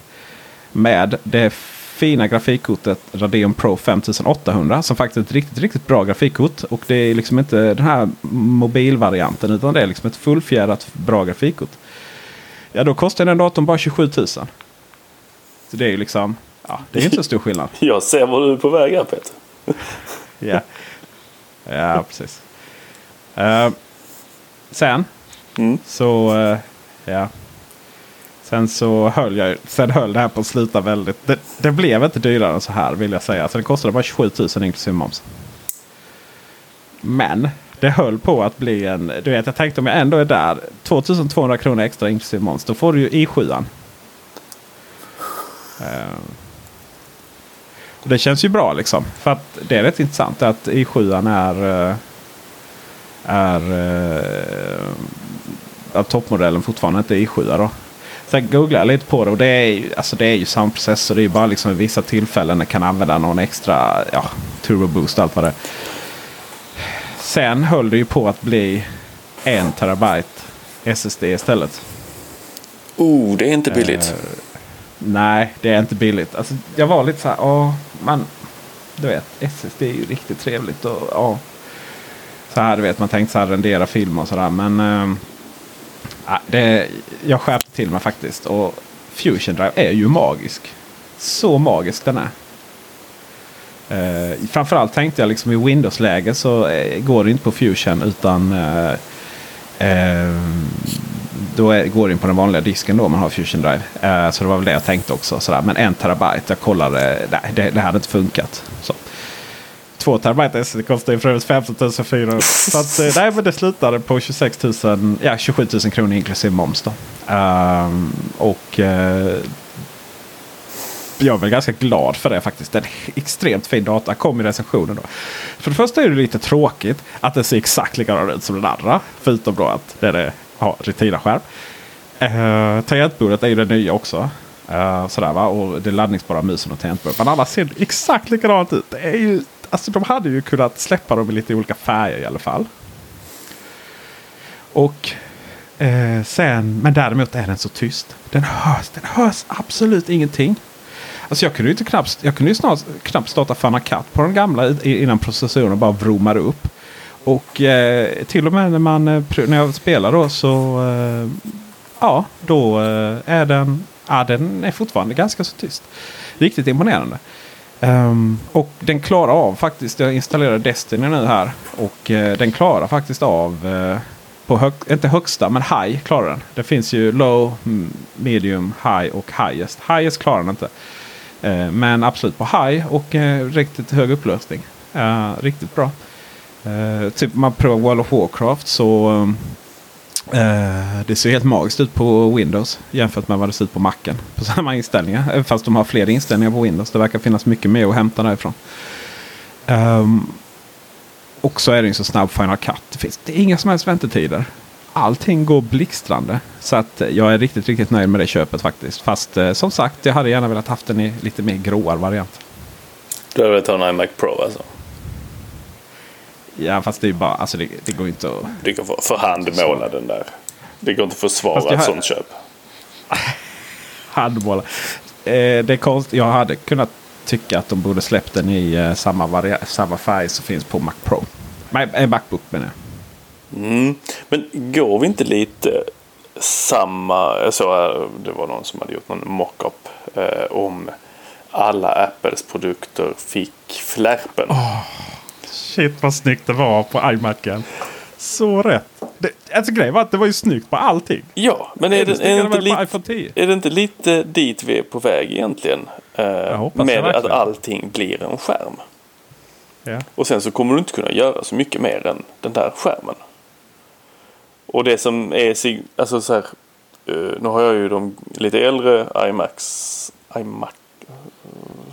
Med det fina grafikkortet Radeon Pro 5800 som faktiskt är ett riktigt, riktigt bra grafikkort. Och det är liksom inte den här mobilvarianten utan det är liksom ett fullfjädrat bra grafikkort. Ja, då kostar den datorn bara 27 000. Så det är ju liksom, ja, det är inte så stor skillnad. Jag ser var du är på väg här Peter. ja. ja, precis. Uh, sen Mm. Så uh, ja. Sen så höll jag sen höll det här på att sluta väldigt. Det, det, blev inte dyrare än så här vill jag säga. Så det kostade bara 27 000 inklusive moms. Men det höll på att bli en. Du vet jag tänkte om jag ändå är där. 2200 kronor extra inklusive moms. Då får du ju i7. Uh, eh, och det känns ju bra liksom. För att det är rätt intressant att i7 är. Eh, är uh, toppmodellen fortfarande inte är i7. Då. Sen googlade jag lite på det och det är ju, alltså det är ju samma processor. Det är bara liksom vissa tillfällen det kan använda någon extra ja, turbo boost allt vad det Sen höll det ju på att bli en terabyte SSD istället. Oh, det är inte billigt. Uh, nej, det är inte billigt. Alltså, jag var lite så här, åh, man, du vet, SSD är ju riktigt trevligt. Och, åh. Så här, du vet, man tänkte så här rendera film och sådär. Men uh, det, jag skärpte till mig faktiskt. Och Fusion Drive är ju magisk. Så magisk den är. Uh, framförallt tänkte jag liksom i Windows-läge så uh, går det inte på Fusion utan uh, då är, går det in på den vanliga disken då man har Fusion Drive. så det var väl det jag tänkte också. Sådär. Men en terabyte, jag kollade, nej det, det hade inte funkat. Så. 2 terabyte SD kostar ju för övrigt 15 400. Så att, eh, nej, men det slutade på 26 000, ja, 27 000 kronor inklusive moms. Då. Um, och uh, jag är väl ganska glad för det faktiskt. Den extremt fin data. Kom i recensionen då. För det första är det lite tråkigt att det ser exakt likadan ut som den andra. Förutom då att det har Retina-skärm. Uh, ehm, tangentbordet är ju det nya också. Uh, sådär, va? Och det laddningsbara musen och tangentbordet. Men alla ser exakt likadant ut. Det är ju, alltså, de hade ju kunnat släppa dem i lite olika färger i alla fall. Och eh, sen, men däremot är den så tyst. Den hörs, den hörs absolut ingenting. Alltså jag kunde ju inte knappt, jag kunde ju snart, knappt starta Fana Cut på den gamla innan processorn bara vroomade upp. Och eh, till och med när, man, eh, när jag spelar då så eh, ja, då eh, är den, ja, den är fortfarande ganska så tyst. Riktigt imponerande. Um, och den klarar av faktiskt, jag installerar Destiny nu här. Och uh, den klarar faktiskt av, uh, på hög, inte högsta men high klarar den. Det finns ju low, medium, high och highest. Highest klarar den inte. Uh, men absolut på high och riktigt hög upplösning. riktigt bra. typ man provar World of Warcraft så um, Eh, det ser helt magiskt ut på Windows jämfört med vad det ser ut på Macen. På samma inställningar. Fast de har fler inställningar på Windows. Det verkar finnas mycket mer att hämta därifrån. Um, och så är det ju så snabb Final Cut. Det finns det är inga som helst väntetider. Allting går blixtrande. Så att eh, jag är riktigt, riktigt nöjd med det köpet faktiskt. Fast uh, som sagt, jag hade gärna velat haft den i lite mer gråare variant. Du hade velat ha en iMac Pro alltså? Ja fast det är bara, alltså det, det går inte att... Det går för, för handmåla den där. Det går inte att försvara ett sånt köp. handmåla. Eh, det är konstigt. Jag hade kunnat tycka att de borde släppt den i eh, samma, samma färg som finns på Mac Pro. Nej, Macbook menar jag. Mm. Men går vi inte lite samma, jag såg här, det var någon som hade gjort någon mockup eh, om alla Apples produkter fick flärpen. Oh. Shit vad snyggt det var på iMacen. Så rätt. Det, alltså grejen var att det var ju snyggt på allting. Ja, men är, det, är, det, inte lite, är det inte lite dit vi är på väg egentligen? Uh, med att allting blir en skärm. Ja. Och sen så kommer du inte kunna göra så mycket mer än den där skärmen. Och det som är, alltså så här, uh, nu har jag ju de lite äldre iMacs, iMac,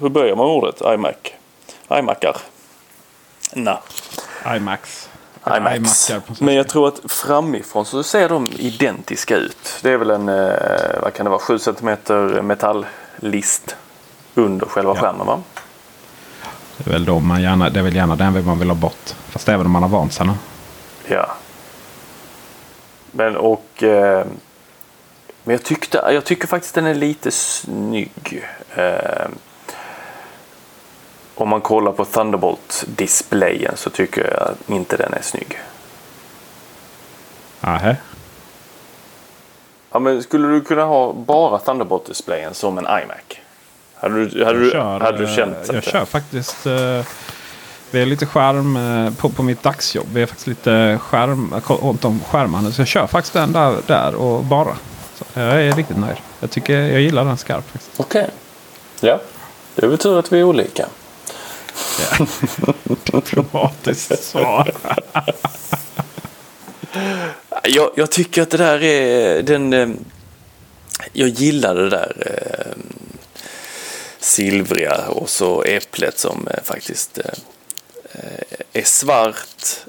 hur börjar man ordet? iMac? iMacar. Nej. IMAX. IMAX. Men jag tror att framifrån så ser de identiska ut. Det är väl en, eh, vad kan det vara, 7 cm metalllist under själva ja. skärmen va? Det är väl då man gärna, det är väl gärna den man vill ha bort. Fast även om man har vant sig. Ja. Men och eh, men jag, tyckte, jag tycker faktiskt den är lite snygg. Eh, om man kollar på Thunderbolt-displayen så tycker jag inte den är snygg. Aha. Ja, men skulle du kunna ha bara Thunderbolt-displayen som en iMac? Hade du, hade du, kör, hade du känt Jag det? kör faktiskt. Uh, vi är lite skärm uh, på, på mitt dagsjobb. Vi är faktiskt lite skärm runt om skärmarna. Så jag kör faktiskt den där, där och bara. Så jag är riktigt nöjd. Jag tycker jag gillar den skarpt. Okej. Okay. Ja, det tur att vi är olika. Ja. Diplomatiskt svar. jag, jag, tycker att det där är den... Eh, jag gillar det där eh, silvriga och så äpplet som eh, faktiskt är svart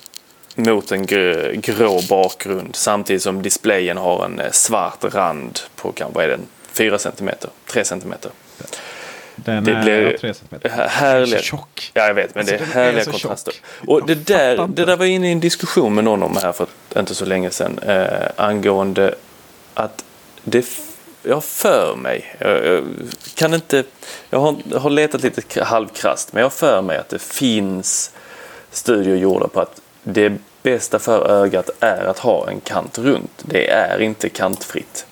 mot en grå, grå bakgrund samtidigt som displayen har en svart rand på kanske är den 4 cm, 3 cm. Den det blir 3 cm. Härliga, tjock. Ja, jag vet, men alltså, det är härliga är kontraster. Och det där, det där var inne i en diskussion med någon om här för inte så länge sedan eh, angående att det jag för mig, jag, jag kan inte, jag har, jag har letat lite halvkrast, men jag för mig att det finns studier gjorda på att det bästa för ögat är att ha en kant runt. Det är inte kantfritt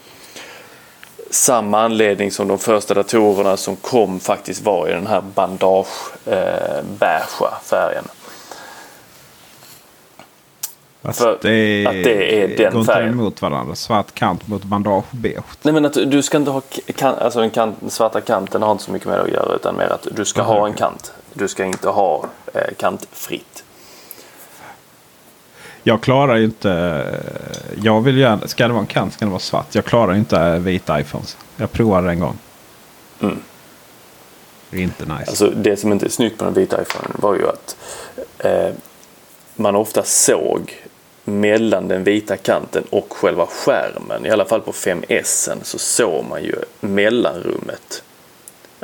samma anledning som de första datorerna som kom faktiskt var i den här bandage eh, färgen. Fast För det, att det är den går färgen. inte emot varandra. Svart kant mot bandage beige. Nej men att du ska inte ha kan, alltså den, kant, den svarta kanten har inte så mycket med det att göra utan mer att du ska Aha, ha en kant. Du ska inte ha eh, kantfritt jag klarar ju inte... Jag vill gärna, ska det vara en kant ska det vara svart. Jag klarar inte vita iPhones. Jag provade det en gång. Mm. Inte nice. Alltså det som inte är snyggt på den vita iPhonen var ju att eh, man ofta såg mellan den vita kanten och själva skärmen. I alla fall på 5S så såg man ju mellanrummet.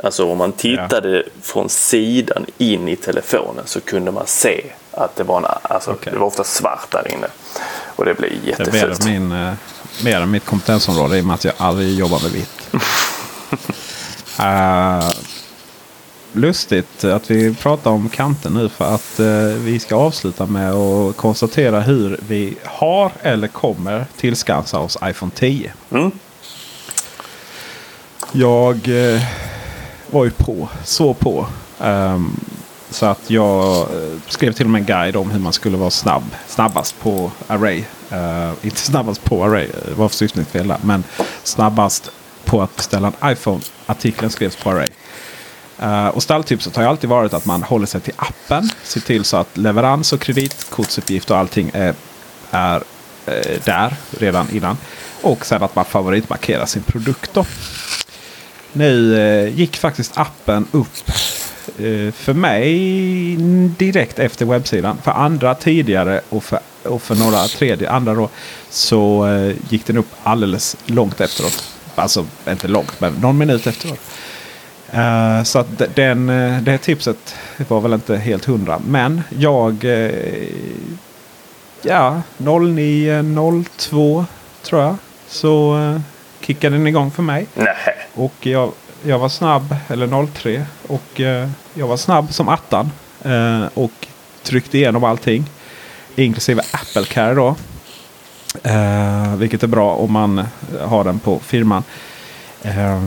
Alltså om man tittade ja. från sidan in i telefonen så kunde man se att det var, en, alltså, okay. det var ofta svart där inne. Och det blev jättefult. Det är min, eh, mer än mitt kompetensområde i och med att jag aldrig jobbar med vitt. uh, lustigt att vi pratar om kanten nu för att uh, vi ska avsluta med att konstatera hur vi har eller kommer tillskansa oss iPhone 10. Mm. Jag uh, var ju på, så på. Um, så att jag eh, skrev till och med en guide om hur man skulle vara snabb. Snabbast på Array. Uh, inte snabbast på Array, eh, det var försyningsfel där. Men snabbast på att beställa en iPhone. Artikeln skrevs på Array. Uh, och stalltipset har ju alltid varit att man håller sig till appen. Ser till så att leverans och kreditkortsuppgift och allting är, är uh, där redan innan. Och sen att man favoritmarkerar sin produkt. Då. Nu eh, gick faktiskt appen upp Eh, för mig direkt efter webbsidan. För andra tidigare och för, och för några tredje andra då. Så eh, gick den upp alldeles långt efteråt. Alltså inte långt men någon minut efteråt. Uh, så att den, eh, det tipset var väl inte helt hundra. Men jag... Uh, ja, 09.02 tror jag. Så uh, kickade den igång för mig. Nej. Och jag, jag var snabb, eller 03. Och eh, jag var snabb som attan. Eh, och tryckte igenom allting. Inklusive Apple Care då. Eh, vilket är bra om man har den på firman. Eh,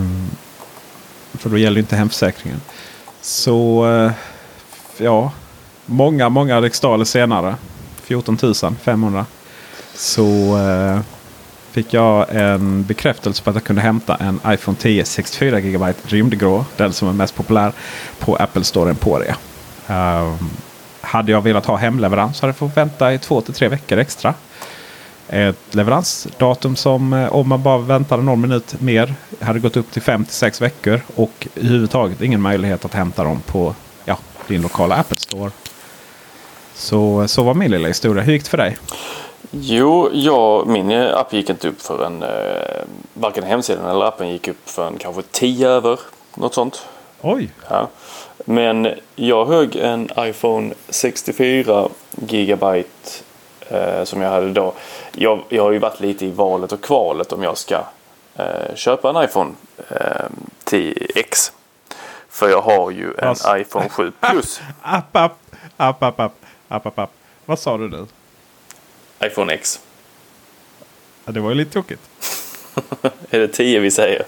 för då gäller inte hemförsäkringen. Så eh, ja, många, många riksdaler senare. 14 500. Så eh, fick jag en bekräftelse på att jag kunde hämta en iPhone 10 64 GB rymdgrå. Den som är mest populär på Apple Store Emporia. Um, hade jag velat ha hemleverans hade jag fått vänta i två till tre veckor extra. Ett leveransdatum som eh, om man bara väntade någon minut mer hade gått upp till fem till sex veckor. Och överhuvudtaget ingen möjlighet att hämta dem på ja, din lokala Apple Store. Så, så var min lilla historia. Hur gick det för dig? Jo, jag, min app gick inte upp förrän eh, varken hemsidan eller appen gick upp förrän kanske 10 över. Något sånt. Oj! Ja. Men jag högg en iPhone 64 gigabyte eh, som jag hade då. Jag, jag har ju varit lite i valet och kvalet om jag ska eh, köpa en iPhone eh, 10X. För jag har ju en alltså, iPhone 7 Plus. App, app, app, app, app, app, app, app. Vad sa du nu? iPhone X. Ja, det var ju lite tråkigt. är det 10 vi säger?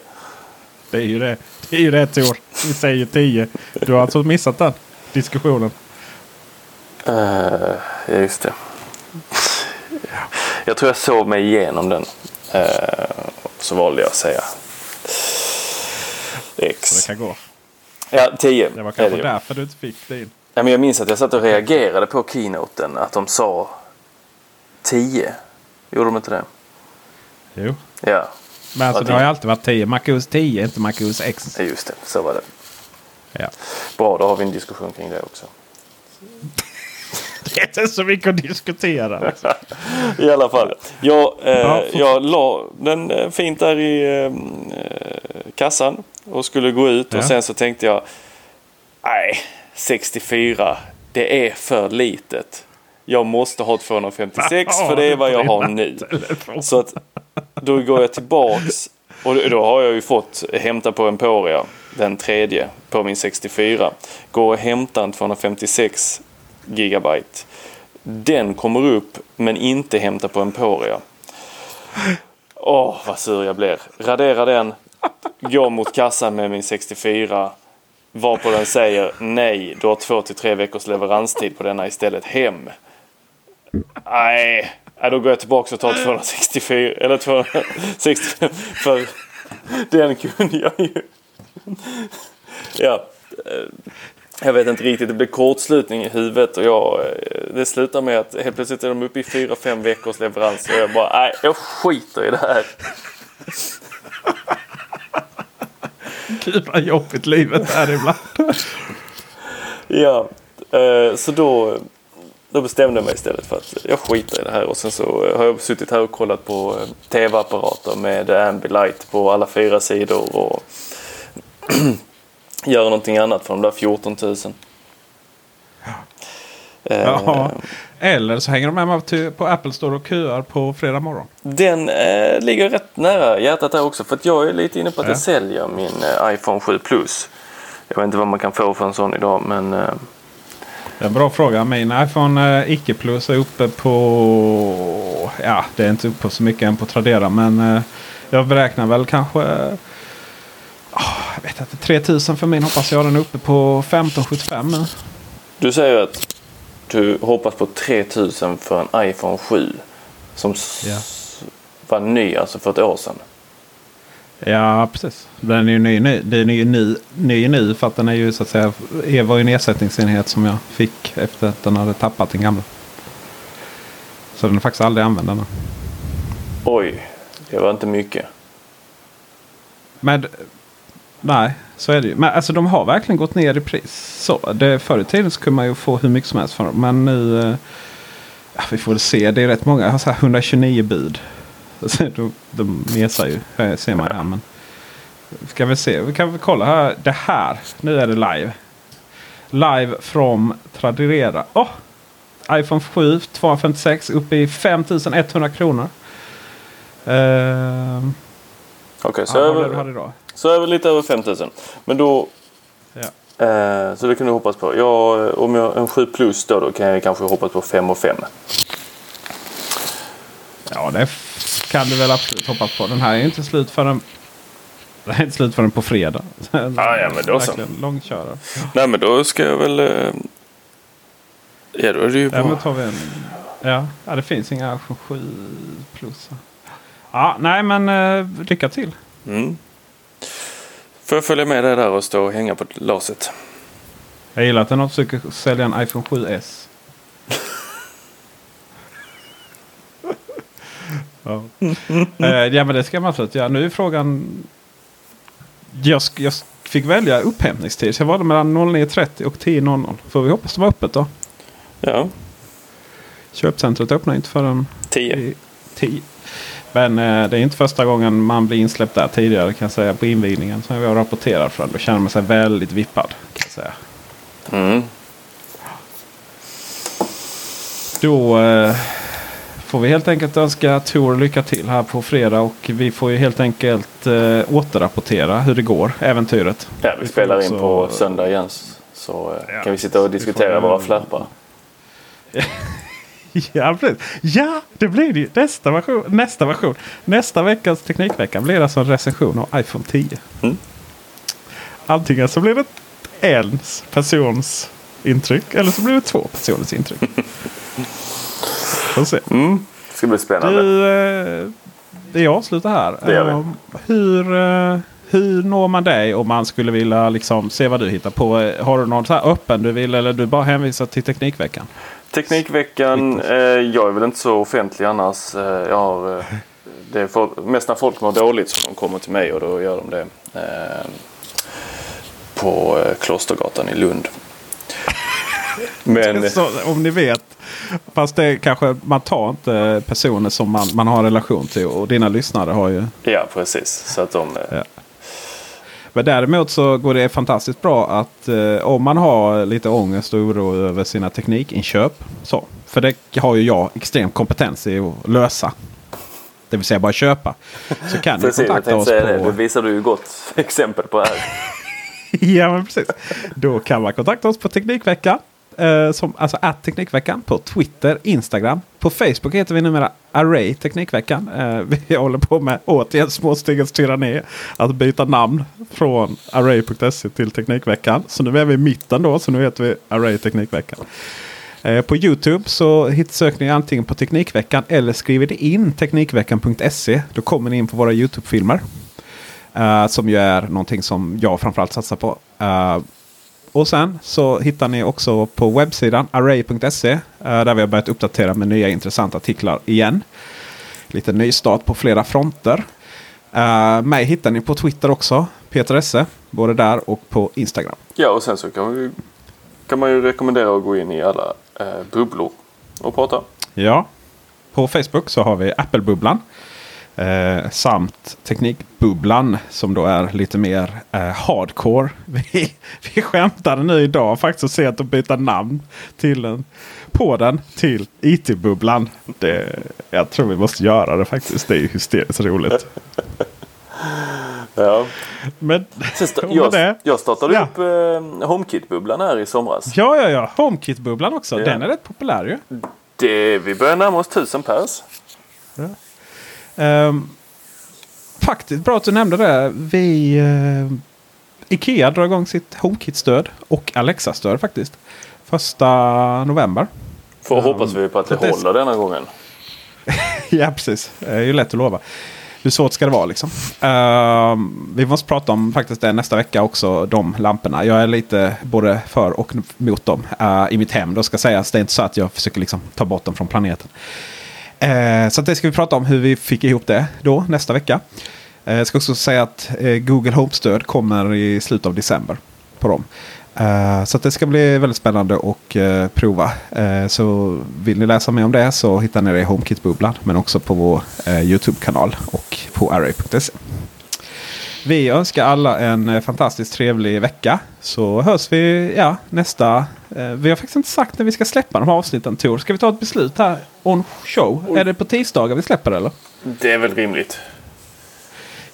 Det är ju det. Det är ju rätt år. Vi säger 10. Du har alltså missat den diskussionen. Uh, just det. Jag tror jag sov mig igenom den. Uh, så valde jag att säga X. Så det kan gå. Ja, 10. Det var kanske det därför du inte fick din. Ja, men jag minns att jag satt och reagerade på keynoten. Att de sa 10. Gjorde de inte det? Jo. Ja. Men alltså det har ju alltid varit 10. MacOS 10, inte MacOS X. Just det, så var det. Ja. Bra, då har vi en diskussion kring det också. det är inte så mycket att diskutera. I alla fall. Jag, eh, ja, jag la den eh, fint där i eh, kassan och skulle gå ut. Ja. Och sen så tänkte jag. Nej, 64. Det är för litet jag måste ha 256 för det är vad jag har nu. Så att då går jag tillbaks och då har jag ju fått hämta på Emporia den tredje på min 64. Går och hämtar en 256 gigabyte. Den kommer upp men inte hämta på Emporia. Åh, oh, vad sur jag blir. Radera den. Går mot kassan med min 64. Varpå den säger nej, du har två till tre veckors leveranstid på denna istället. Hem. Nej, då går jag tillbaka och tar 264 eller 265 för den kunde jag ju. Ja, eh, jag vet inte riktigt. Det blev kortslutning i huvudet och jag, eh, det slutar med att helt plötsligt är de uppe i 4-5 veckors leverans och jag bara, nej, jag skiter i det här. Gud vad jobbigt livet är ibland. Ja, eh, så då, då bestämde jag mig istället för att jag skiter i det här. Och sen så har jag suttit här och kollat på eh, tv-apparater med Ambilight på alla fyra sidor och göra någonting annat för de där 14 000. Eh, Ja. Eller så hänger de med till- på Apple Store och köar på fredag morgon. Den eh, ligger rätt nära hjärtat där också för att jag är lite inne på att Ja. jag säljer min eh, iPhone 7 Plus. Jag vet inte vad man kan få för en sån idag men eh, en bra fråga. Min iPhone eh, icke Plus är uppe på... Ja, det är inte uppe på så mycket än på Tradera. Men eh, jag beräknar väl kanske... eh, ah, jag vet inte. 3000 för min hoppas jag. Den är uppe på 1575 nu. du säger att du hoppas på 3000 för en iPhone 7 som Ja. var ny alltså för ett år sedan. Ja, precis. Den är ju ny, ny. Den är ju ny, ny nu för att den är ju så att säga... Det var ju en ersättningsenhet som jag fick efter att den hade tappat den gamla. Så den är faktiskt aldrig använd ännu. Oj, det var inte mycket. Men nej, så är det ju. Men alltså de har verkligen gått ner i pris. Så, det, förr i tiden så kunde man ju få hur mycket som helst för dem. Men nu, eh, ja, vi får väl se. Det är rätt många. Jag har så här 129 bud. De, mesar ju, eh, ser man här. Men ska vi se, vi kan väl kolla här. Det här, nu är det live. Live from Tradera. Åh! iPhone 7 256 uppe i 5100 kronor. Ehm, Okej, så, ja, över, så över lite över 5000. Men då, Ja. eh, så det kan du hoppas på. Jag, om jag en 7 plus då, då kan jag kanske hoppas på 5 och 5. Ja, det kan du väl absolut hoppas på. Den här är inte slut förrän, den är inte slut förrän på fredag. Ah, ja, men då så. Långkörare. Nej men då ska jag väl... Eh, ja då är det ju Ja, vi en, ja, ja, det finns inga iPhone 7 plus. Ja, nej men eh, lycka till. Mm. Får jag följa med dig där och stå och hänga på laset? Jag gillar att den försöker sälja en iPhone 7S. Ja. Eh, ja men det ska man absolut göra. Nu är frågan. Jag, jag fick välja upphämtningstid. Så jag valde mellan 09.30 och 10.00. Får vi hoppas det var öppet då. Ja, Köpcentret öppnar inte förrän 10. i 10. Men eh, det är inte första gången man blir insläppt där tidigare kan jag säga på invigningen. Som jag rapporterar från. Då känner man sig väldigt vippad. Kan jag säga. Mm. Då eh, får vi helt enkelt önska Tor lycka till här på fredag. Och vi får ju helt enkelt eh, återrapportera hur det går, äventyret. Ja, vi spelar in på söndag igen. Så eh, Ja. kan vi sitta och diskutera får- våra flappar. Ja, precis. ja, det blir det ju. Nästa version, nästa version. Nästa veckas Teknikvecka blir alltså en recension av iPhone 10. Mm. Antingen så blir det en persons intryck eller så blir det två personers intryck. Får se. Mm. Det ska bli spännande. Du, eh, vi avslutar här. Det gör vi. Eh, Hur, eh, hur når man dig om man skulle vilja liksom, se vad du hittar på? Har du någon så här öppen du vill eller du bara hänvisar till Teknikveckan? Teknikveckan, eh, jag är väl inte så offentlig annars. Jag har, det är folk, mest när folk mår dåligt som de kommer till mig och då gör de det eh, på Klostergatan i Lund. Men Så, om ni vet. Fast det kanske, man tar inte personer som man, man har en relation till. Och dina lyssnare har ju. ja, precis. Så att de, eh, Ja. Men däremot så går det fantastiskt bra att eh, om man har lite ångest och oro över sina teknikinköp. Så, för det har ju jag extrem kompetens i att lösa. Det vill säga bara köpa. Så kan ni precis, jag kontakta oss säga det. Det på... visar du ju gott exempel på här. ja men precis. Då kan man kontakta oss på Teknikveckan. Eh, som, alltså att Teknikveckan på Twitter, Instagram. På Facebook heter vi numera Array Teknikveckan. Eh, vi håller på med återigen småstegens tyranni. Att byta namn från Array.se till Teknikveckan. Så nu är vi i mitten då. Så nu heter vi Array Teknikveckan. Eh, På Youtube så hittar söker ni antingen på Teknikveckan eller skriver ni in Teknikveckan.se. Då kommer ni in på våra Youtube-filmer. Eh, som ju är någonting som jag framförallt satsar på. Eh, och sen så hittar ni också på webbsidan array.se. eh, där vi har börjat uppdatera med nya intressanta artiklar igen. Lite nystart på flera fronter. Uh, mig hittar ni på Twitter också. Peter Esse. Både där och på Instagram. Ja, och sen så kan, vi, kan man ju rekommendera att gå in i alla eh, bubblor och prata. Ja. På Facebook så har vi Apple-bubblan. Eh, samt Teknikbubblan som då är lite mer eh, hardcore. Vi, vi skämtade nu idag faktiskt att se att de byter namn till en, på den till IT-bubblan. Det, jag tror vi måste göra det faktiskt. Det är hysteriskt roligt. Ja. Men, Sta med jag, det- jag startade Ja. upp eh, HomeKit-bubblan här i somras. Ja, ja, ja. HomeKit-bubblan också. Ja. Den är rätt populär ju. Det, vi börjar närma oss tusen pers. Ehm, faktiskt bra att du nämnde det. Vi, eh, Ikea drar igång sitt HomeKit-stöd och Alexa-stöd faktiskt. Första november. För Ja, hoppas vi på att det det- håller denna gången. ja, precis. Det är ju lätt att lova. Hur svårt ska det vara liksom? Ehm, vi måste prata om faktiskt det nästa vecka också. De lamporna. Jag är lite både för och mot dem eh, i mitt hem. Då ska sägas. Det är inte så att jag försöker liksom ta bort dem från planeten. Eh, så att det ska vi prata om hur vi fick ihop det då nästa vecka. Eh, jag ska också säga att eh, Google Home-stöd kommer i slutet av december på dem. Eh, så att det ska bli väldigt spännande att eh, prova. Eh, så vill ni läsa mer om det så hittar ni det i HomeKit-bubblan. Men också på vår eh, YouTube-kanal och på array.se. Vi önskar alla en eh, fantastiskt trevlig vecka. Så hörs vi ja, nästa. Eh, vi har faktiskt inte sagt när vi ska släppa de här avsnitten Tor. Ska vi ta ett beslut här on show? Är det på tisdagar vi släpper eller? Det är väl rimligt.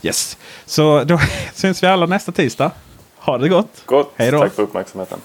Yes. Så då syns vi alla nästa tisdag. Ha det gott. Gott. Hej då. Tack för uppmärksamheten.